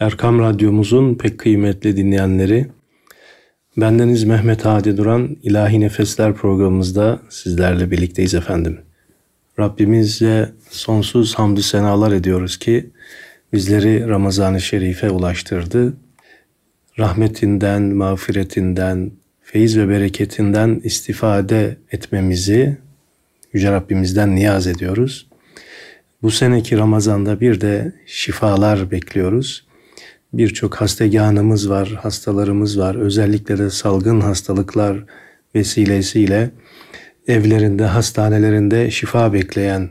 Erkam Radyomuzun pek kıymetli dinleyenleri, bendeniz Mehmet Hadi Duran İlahi Nefesler programımızda sizlerle birlikteyiz efendim. Rabbimize sonsuz hamdü senalar ediyoruz ki bizleri Ramazan-ı Şerif'e ulaştırdı. Rahmetinden, mağfiretinden, feyiz ve bereketinden istifade etmemizi Yüce Rabbimizden niyaz ediyoruz. Bu seneki Ramazan'da bir de şifalar bekliyoruz. Birçok hastegahımız var, hastalarımız var. Özellikle de salgın hastalıklar vesilesiyle evlerinde, hastanelerinde şifa bekleyen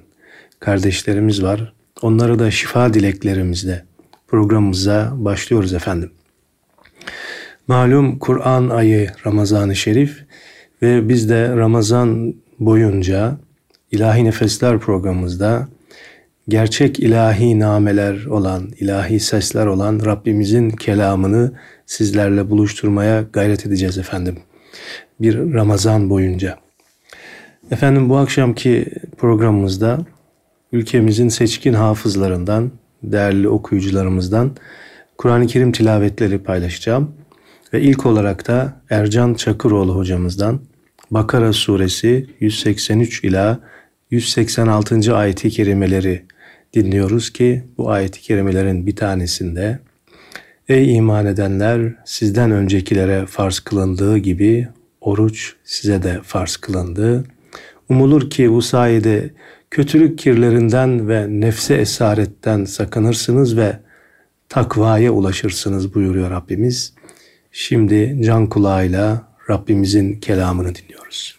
kardeşlerimiz var. Onları da şifa dileklerimizle programımıza başlıyoruz efendim. Malum Kur'an ayı Ramazan-ı Şerif ve biz de Ramazan boyunca İlahi Nefesler programımızda gerçek ilahi nameler olan, ilahi sesler olan Rabbimizin kelamını sizlerle buluşturmaya gayret edeceğiz efendim. Bir Ramazan boyunca. Efendim bu akşamki programımızda ülkemizin seçkin hafızlarından, değerli okuyucularımızdan Kur'an-ı Kerim tilavetleri paylaşacağım. Ve ilk olarak da Ercan Çakıroğlu hocamızdan Bakara suresi 183 ila 186. ayeti kerimeleri dinliyoruz ki bu ayeti kerimelerin bir tanesinde Ey iman edenler sizden öncekilere farz kılındığı gibi oruç size de farz kılındı. Umulur ki bu sayede kötülük kirlerinden ve nefse esaretten sakınırsınız ve takvaya ulaşırsınız buyuruyor Rabbimiz. Şimdi can kulağıyla Rabbimizin kelamını dinliyoruz.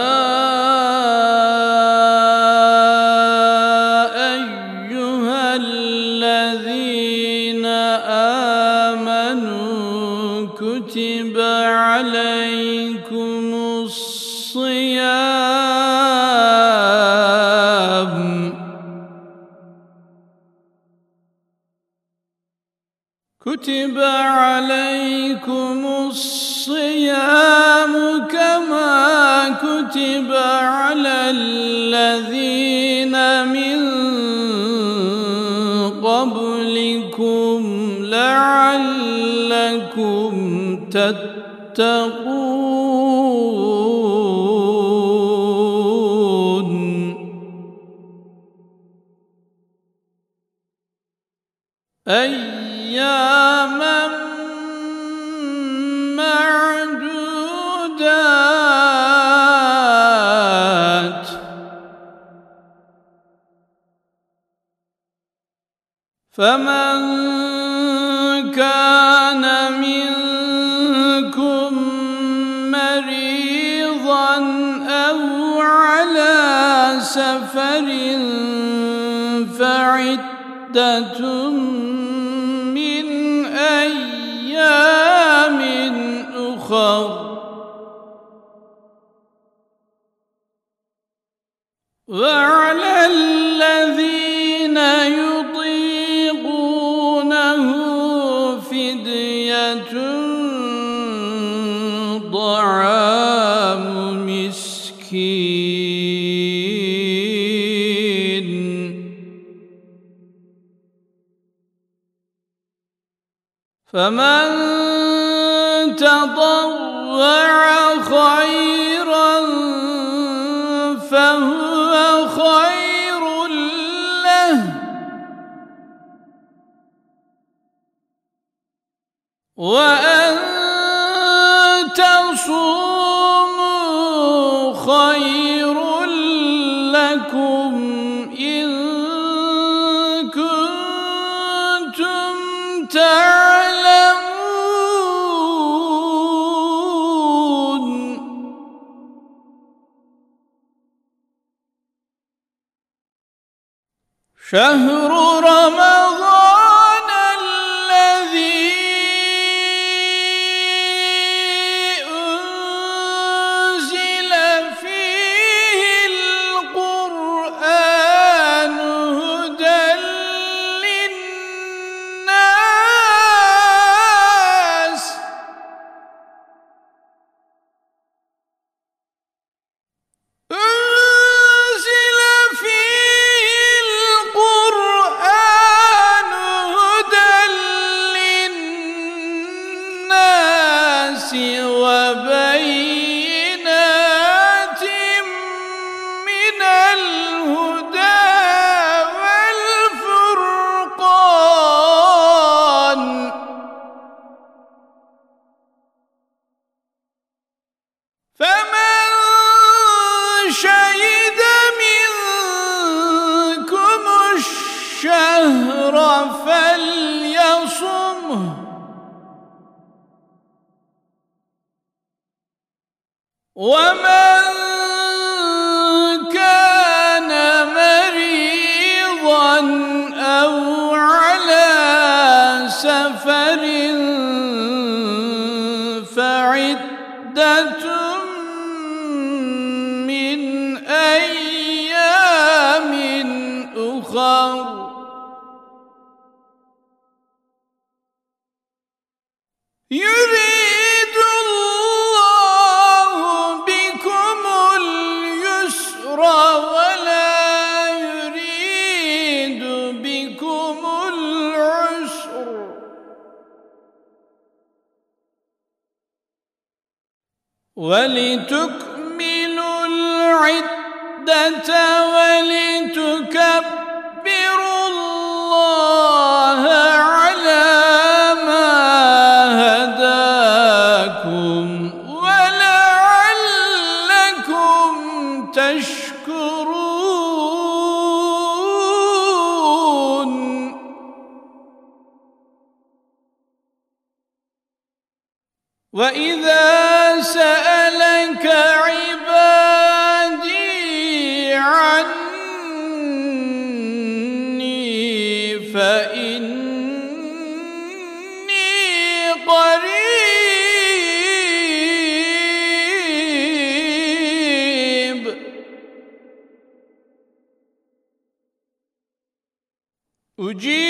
كتب عليكم الصيام كما كتب على الذين من قبلكم لعلكم تتقون. أياما فمن كان منكم مريضا أو على سفر فعدة من أيام أخر. وعلى فمن تطوع خيرا فهو خير له. وأن ومن فإني قريب. أجيب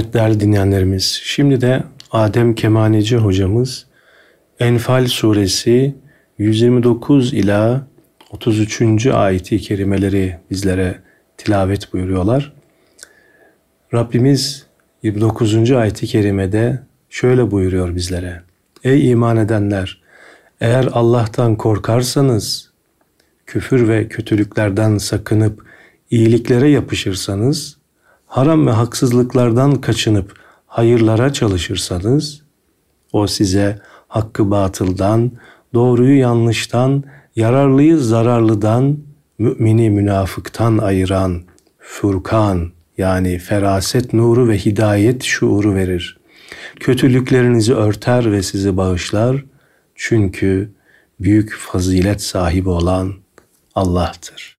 Evet değerli dinleyenlerimiz, şimdi de Adem Kemaneci hocamız Enfal suresi 129 ila 33. ayeti kerimeleri bizlere tilavet buyuruyorlar. Rabbimiz 29. ayeti kerimede şöyle buyuruyor bizlere. Ey iman edenler! Eğer Allah'tan korkarsanız, küfür ve kötülüklerden sakınıp iyiliklere yapışırsanız, haram ve haksızlıklardan kaçınıp hayırlara çalışırsanız, o size hakkı batıldan, doğruyu yanlıştan, yararlıyı zararlıdan, mümini münafıktan ayıran Furkan yani feraset nuru ve hidayet şuuru verir. Kötülüklerinizi örter ve sizi bağışlar. Çünkü büyük fazilet sahibi olan Allah'tır.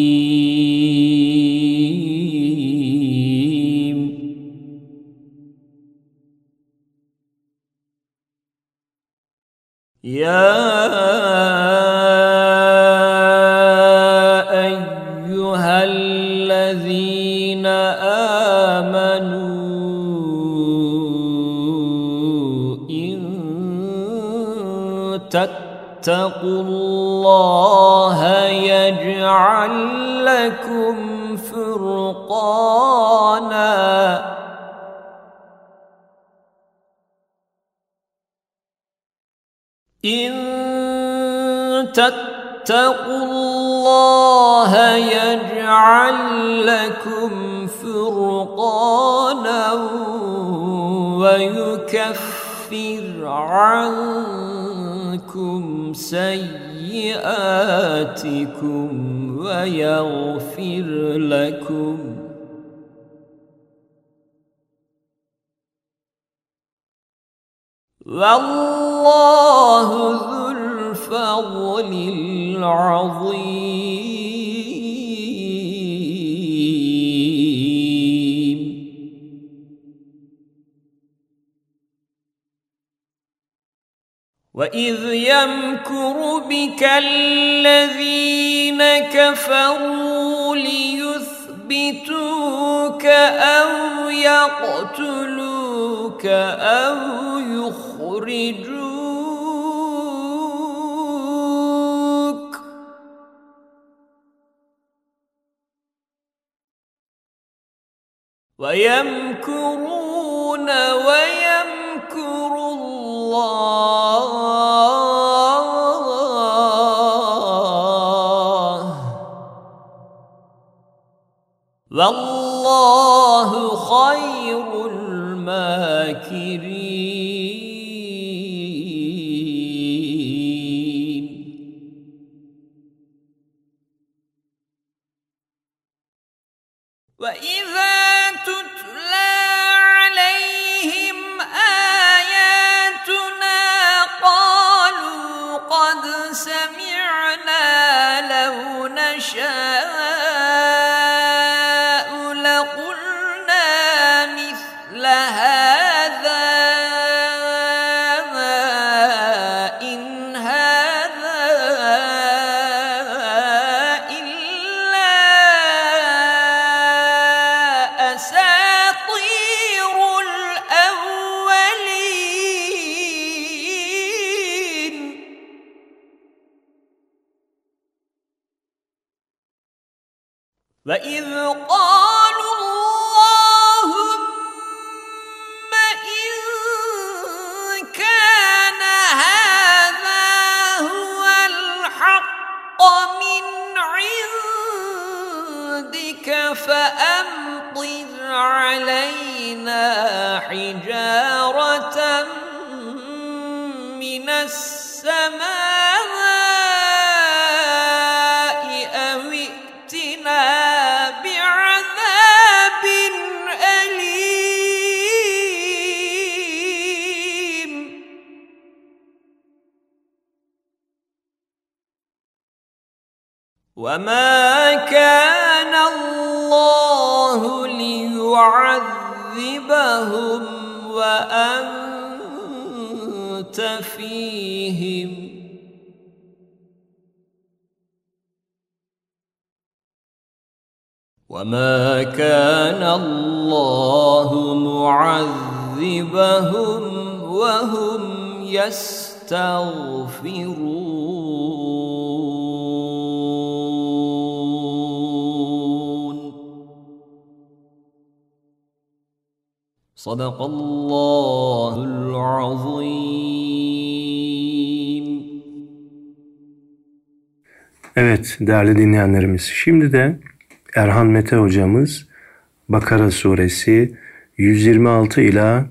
يا أيها الذين آمنوا إن تتقوا الله يجعل لكم فرقانا إن تتقوا الله يجعل لكم فرقانا ويكفر عنكم سيئاتكم ويغفر لكم والله ذو الفضل العظيم. واذ يمكر بك الذين كفروا ليثبتوك أو يقتلوك أو يخرجوك ويمكرون ويمكر الله. والله خير الماكرين. وما كان الله ليعذبهم وأنت فيهم وما كان الله معذبهم وهم يستغفرون Sadakallahul azim. Evet değerli dinleyenlerimiz şimdi de Erhan Mete hocamız Bakara suresi 126 ila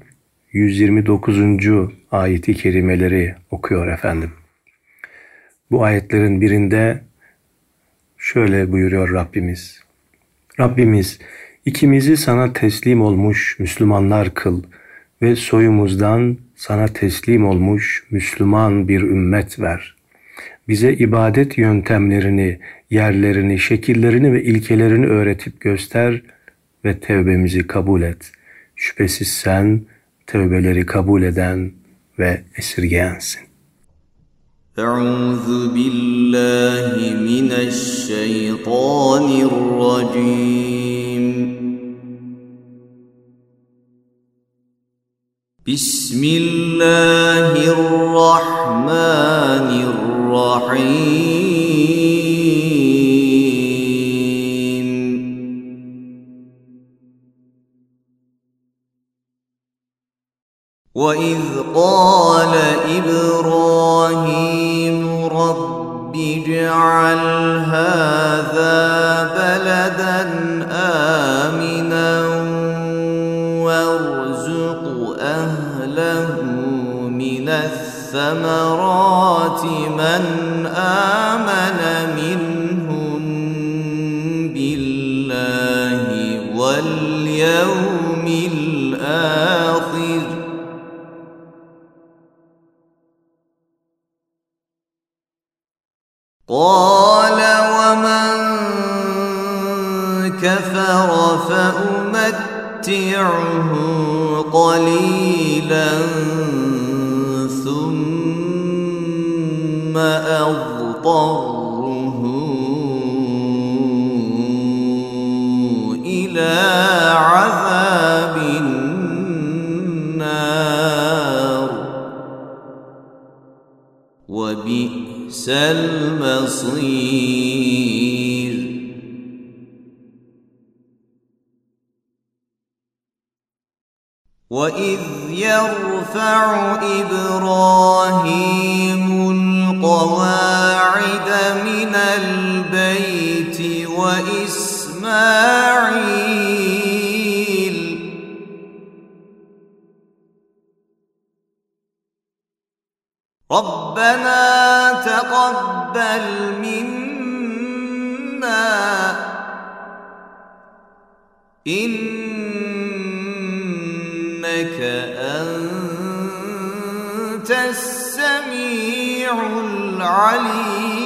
129. ayeti kerimeleri okuyor efendim. Bu ayetlerin birinde şöyle buyuruyor Rabbimiz. Rabbimiz İkimizi sana teslim olmuş Müslümanlar kıl ve soyumuzdan sana teslim olmuş Müslüman bir ümmet ver. Bize ibadet yöntemlerini, yerlerini, şekillerini ve ilkelerini öğretip göster ve tevbemizi kabul et. Şüphesiz sen tevbeleri kabul eden ve esirgeyensin. Euzu billahi mineşşeytanirracim بسم الله الرحمن الرحيم. وإذ قال إبراهيم رب اجعل هذا بلدا آمنا الثمرات من آمن منهم بالله واليوم الآخر. قال ومن كفر فأمتعه قليلا. أضطره إلى عذاب النار. وبئس المصير. وإذ يرفع إبراهيم القواعد وإسماعيل. ربنا تقبل منا إنك أنت السميع العليم.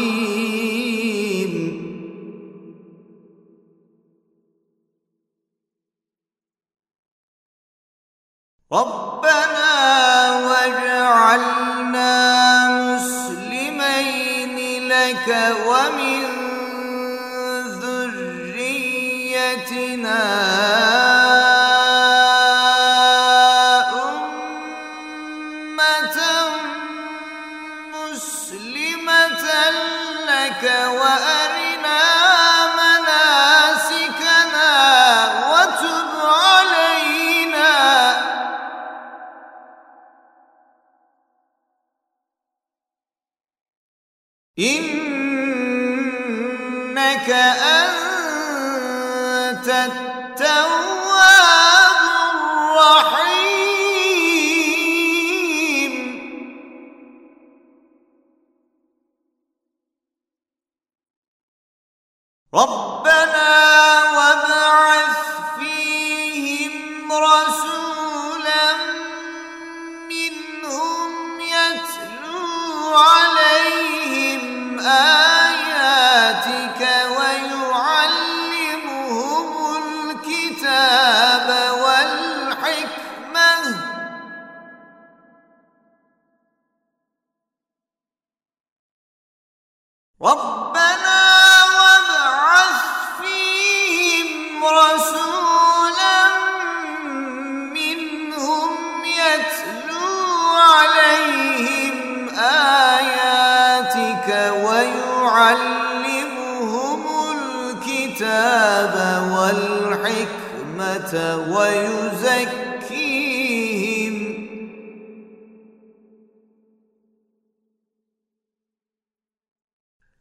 وأنت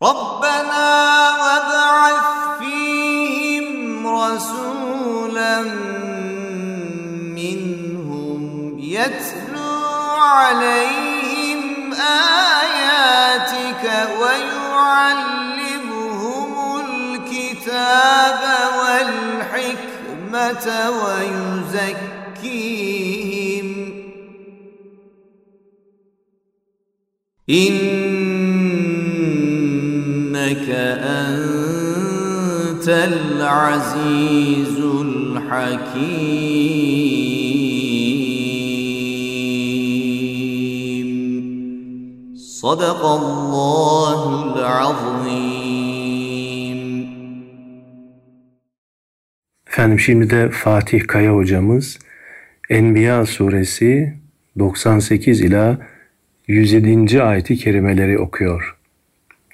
ربنا وابعث فيهم رسولا منهم يتلو عليهم آياتك ويعلمهم الكتاب والحكمة ويزكيهم العزيز الحكيم صدق الله العظيم Efendim şimdi de Fatih Kaya hocamız Enbiya suresi 98 ila 107. ayeti kerimeleri okuyor.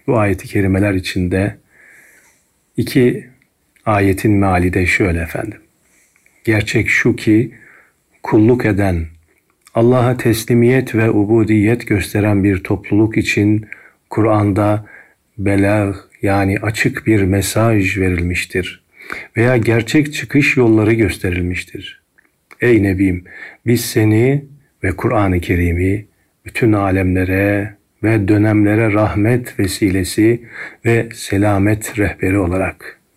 Bu ayeti kerimeler içinde iki ayetin meali de şöyle efendim. Gerçek şu ki kulluk eden Allah'a teslimiyet ve ubudiyet gösteren bir topluluk için Kur'an'da belag yani açık bir mesaj verilmiştir veya gerçek çıkış yolları gösterilmiştir. Ey Nebim biz seni ve Kur'an-ı Kerim'i bütün alemlere ve dönemlere rahmet vesilesi ve selamet rehberi olarak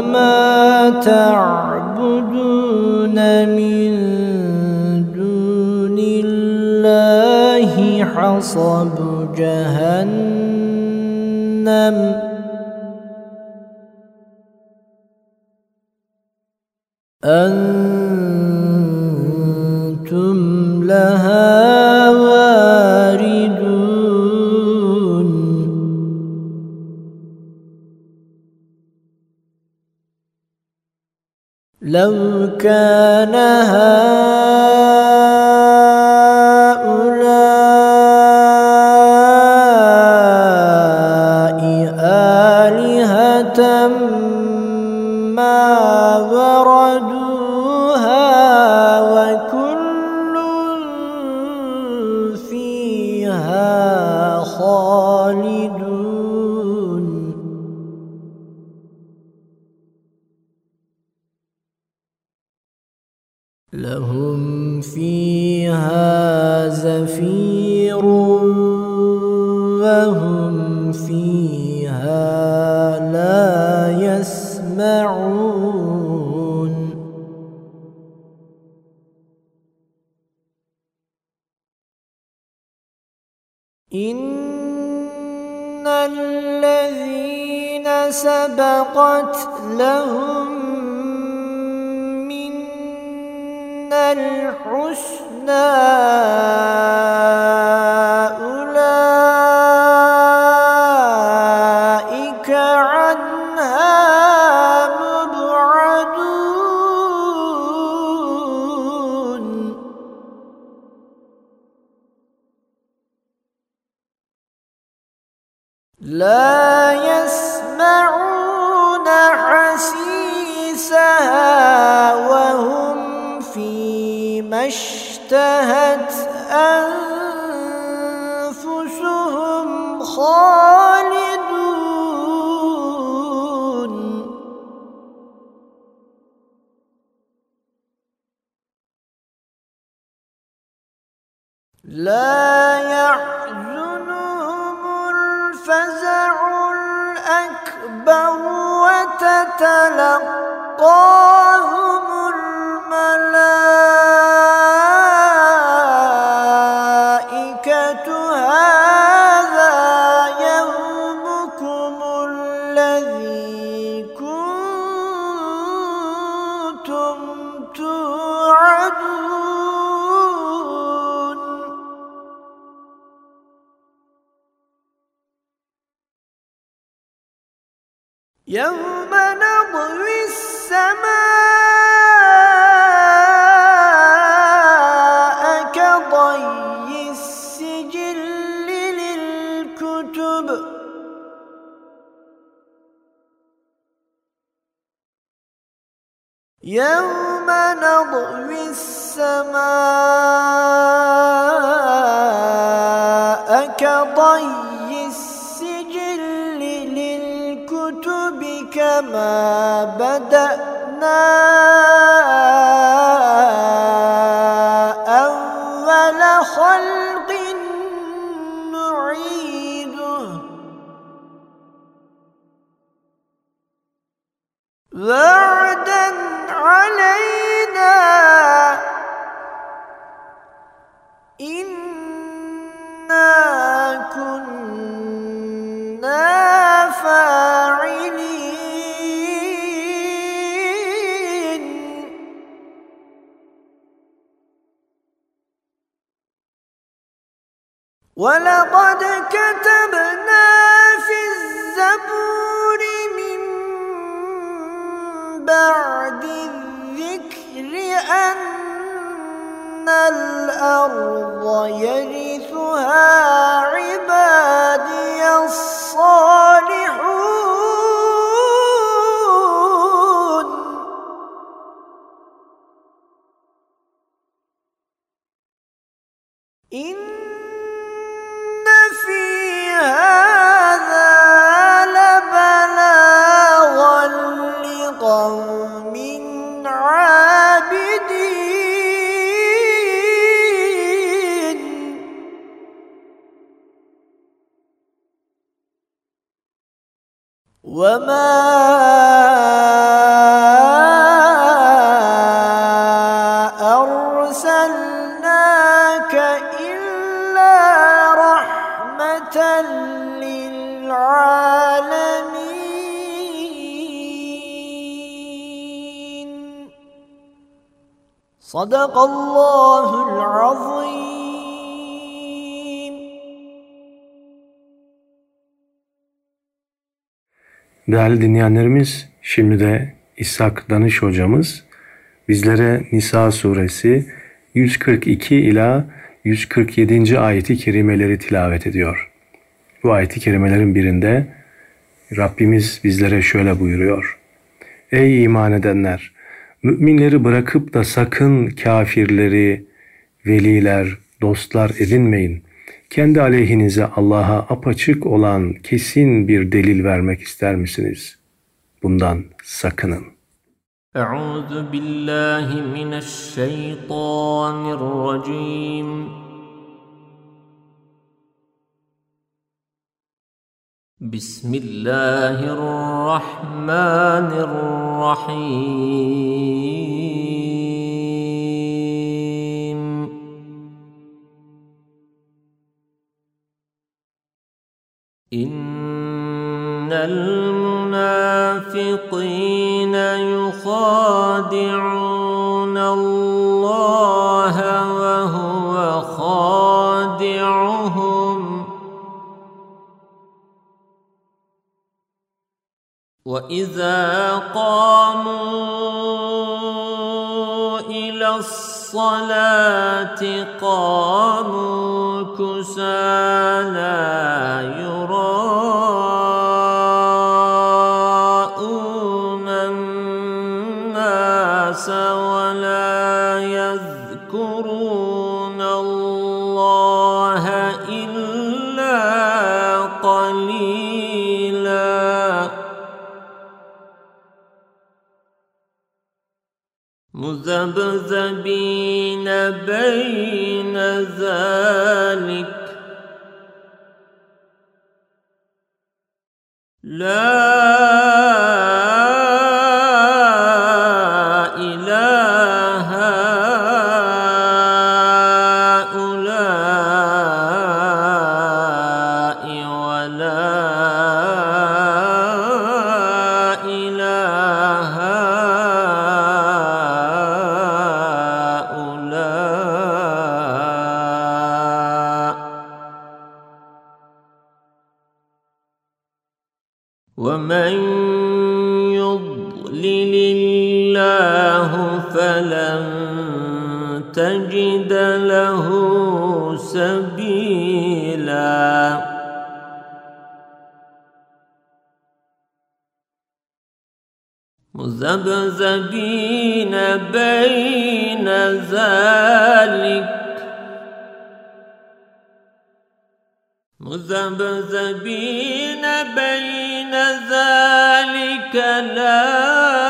وما تعبدون من دون الله حصب جهنم. أنتم لو لا يحزنهم الفزع الأكبر وتتلقاهم صدق الله العظيم Değerli dinleyenlerimiz, şimdi de İshak Danış hocamız bizlere Nisa suresi 142 ila 147. ayeti kerimeleri tilavet ediyor. Bu ayeti kerimelerin birinde Rabbimiz bizlere şöyle buyuruyor. Ey iman edenler! Müminleri bırakıp da sakın kafirleri, veliler, dostlar edinmeyin. Kendi aleyhinize Allah'a apaçık olan kesin bir delil vermek ister misiniz? Bundan sakının. Euzu billahi mineşşeytanirracim. بسم الله الرحمن الرحيم. إن وإذا قاموا إلى الصلاة قاموا كسالى يراءون مذبذبين بين بين ذلك. مذبذبين بين ذلك لا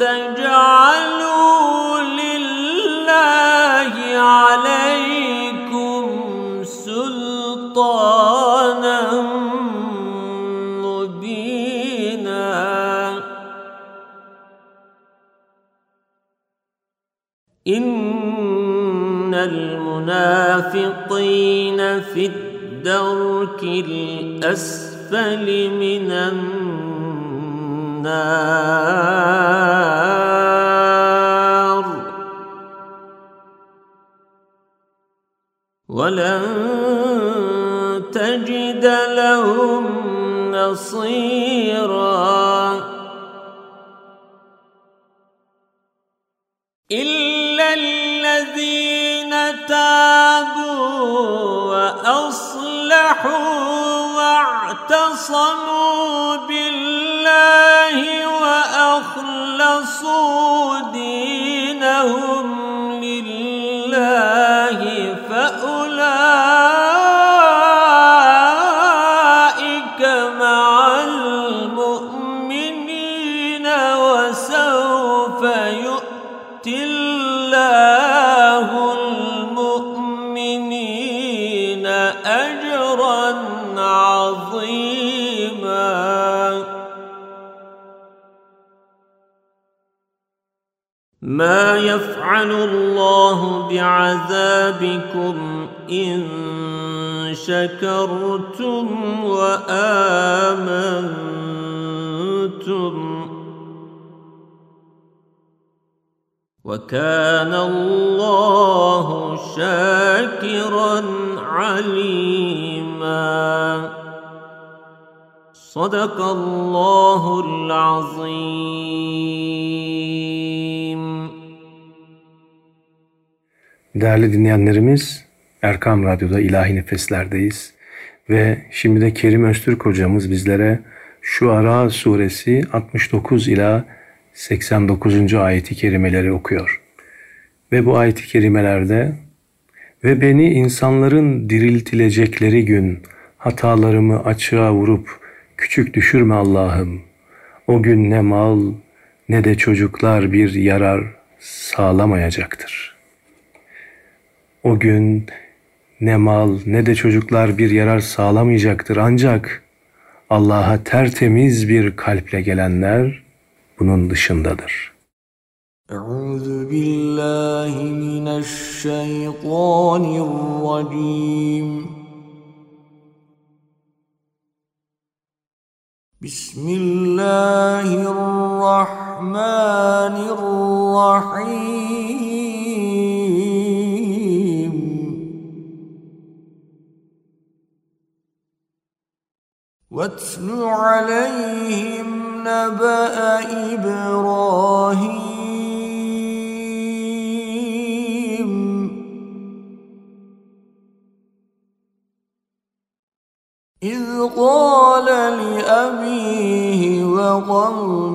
تجعلوا لله عليكم سلطانا مبينا. إن المنافقين في الدرك الأسفل من النار. ولن تجد لهم نصيرا ما يفعل الله بعذابكم إن شكرتم وآمنتم. وكان الله شاكرا عليما. صدق الله العظيم. Değerli dinleyenlerimiz, Erkam Radyo'da İlahi Nefesler'deyiz. Ve şimdi de Kerim Öztürk hocamız bizlere Şuara suresi 69 ila 89. ayeti kerimeleri okuyor. Ve bu ayeti kerimelerde ve beni insanların diriltilecekleri gün hatalarımı açığa vurup küçük düşürme Allah'ım. O gün ne mal ne de çocuklar bir yarar sağlamayacaktır. O gün ne mal ne de çocuklar bir yarar sağlamayacaktır ancak Allah'a tertemiz bir kalple gelenler bunun dışındadır. Euzu billahi mineşşeytanirracim. Bismillahirrahmanirrahim. عليهم نبأ إبراهيم. إذ قال لأبيه وقومه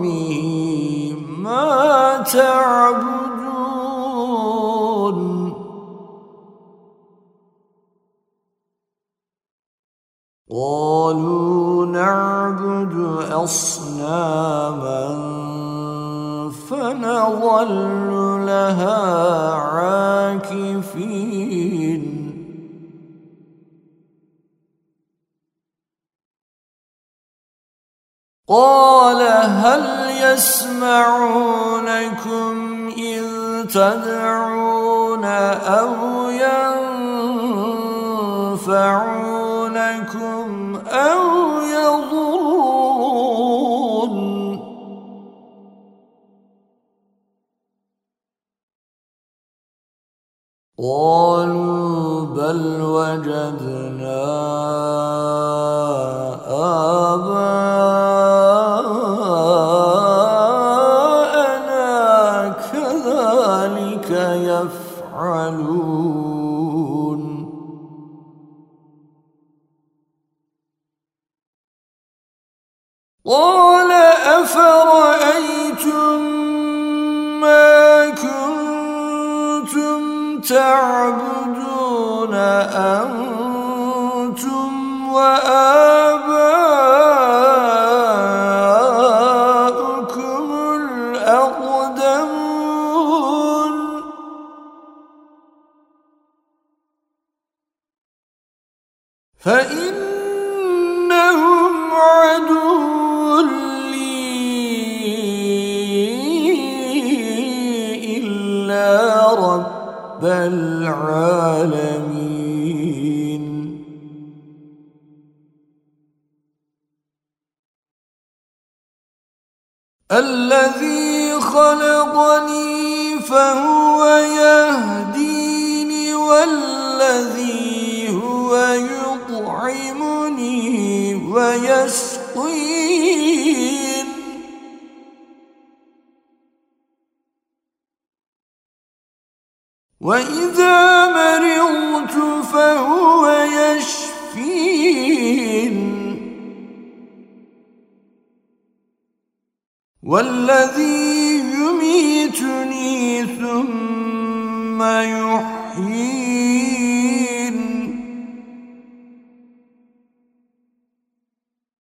والذي يميتني ثم يحيين.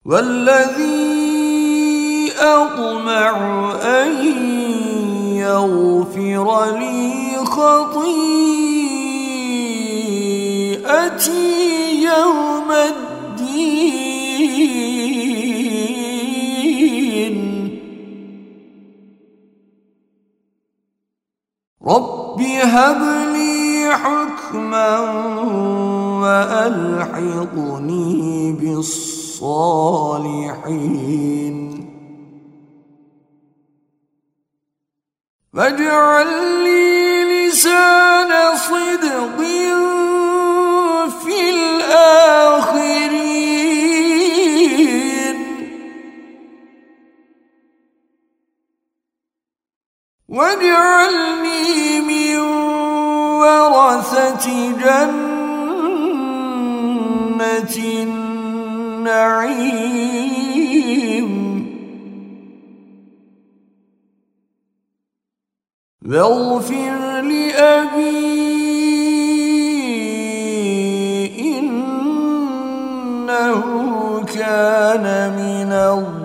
والذي أطمع أن يغفر لي خطيئتي. رب هب لي حكما وألحقني بالصالحين واجعل لي لسان صدق واجعلني من ورثة جنة النعيم. واغفر لأبي إنه كان من الضالين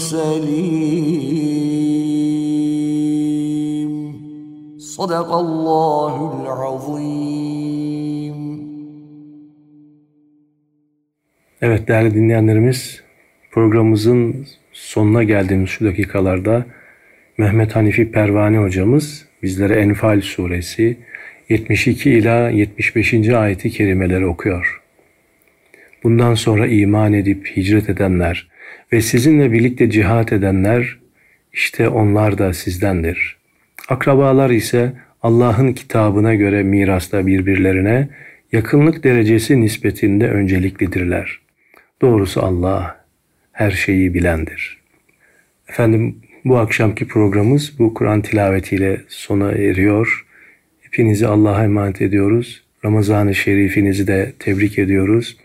سليم صدق الله العظيم Evet değerli dinleyenlerimiz programımızın sonuna geldiğimiz şu dakikalarda Mehmet Hanifi Pervane hocamız bizlere Enfal suresi 72 ila 75. ayeti kerimeleri okuyor. Bundan sonra iman edip hicret edenler ve sizinle birlikte cihat edenler işte onlar da sizdendir. Akrabalar ise Allah'ın kitabına göre mirasta birbirlerine yakınlık derecesi nispetinde önceliklidirler. Doğrusu Allah her şeyi bilendir. Efendim bu akşamki programımız bu Kur'an tilavetiyle sona eriyor. Hepinizi Allah'a emanet ediyoruz. Ramazan-ı Şerifinizi de tebrik ediyoruz.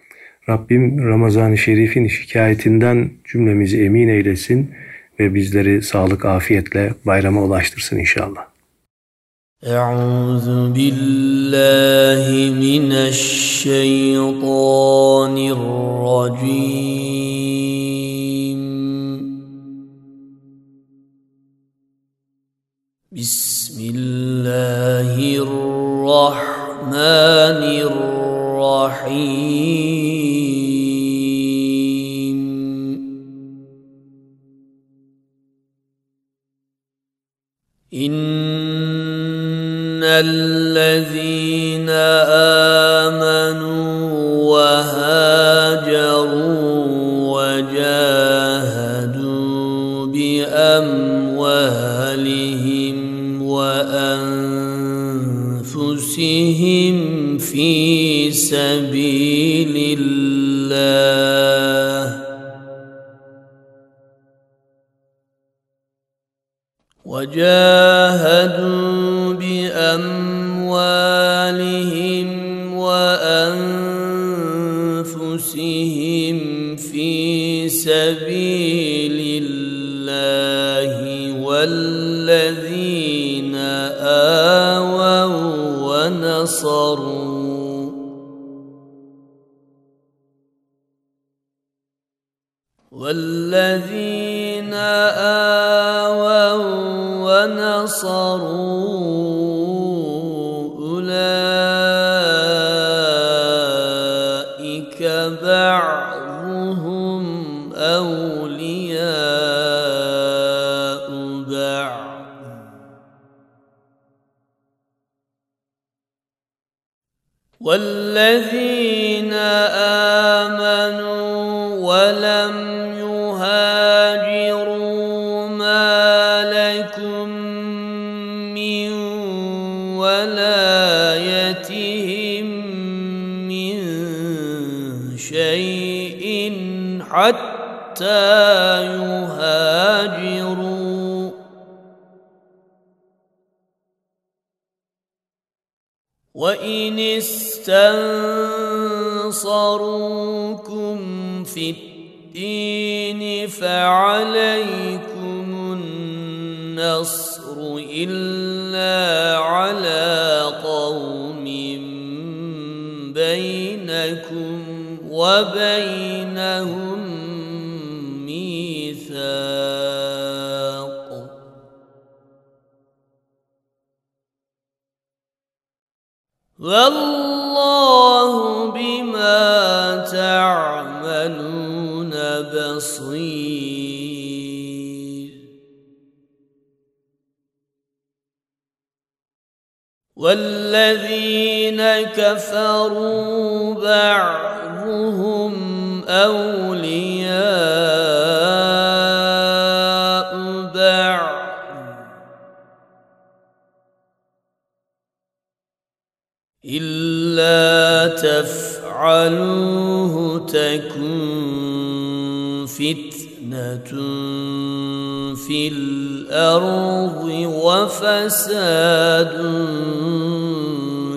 Rabbim Ramazan-ı Şerif'in şikayetinden cümlemizi emin eylesin ve bizleri sağlık afiyetle bayrama ulaştırsın inşallah. أعوذ بالله من الشيطان الرجيم بسم الله الرحمن إن الذين آمنوا وهاجروا وجاهدوا بأموالهم وأنفسهم في سبيل وجاهدوا بأموالهم وأنفسهم في سبيل الله والذين آووا ونصروا. والذين آووا ونصروا أولئك بعضهم أولياء بعض. والذين حتى يهاجروا. وإن استنصروكم في الدين فعليكم النصر إلا على قوم بينكم وبينهم والله بما تعملون بصير. والذين كفروا بعضهم أولياء تفعلوه تكن فتنة في الأرض وفساد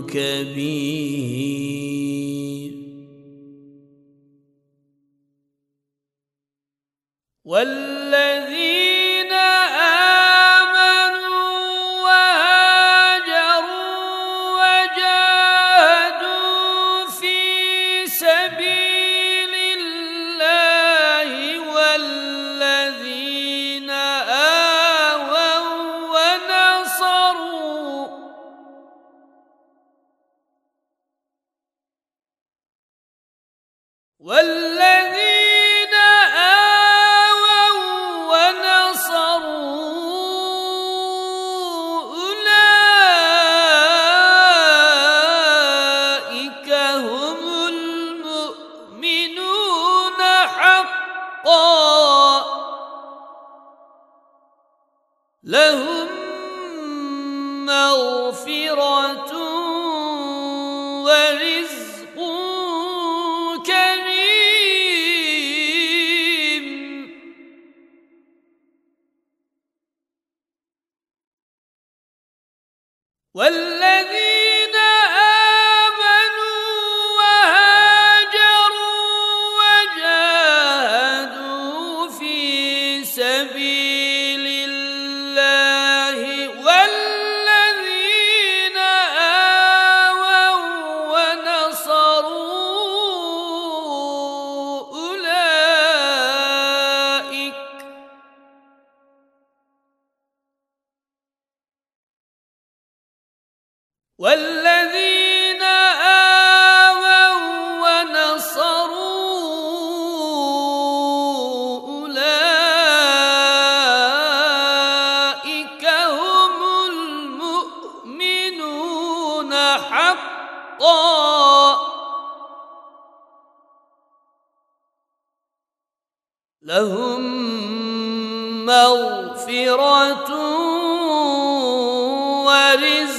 كبير. مغفرة ورزق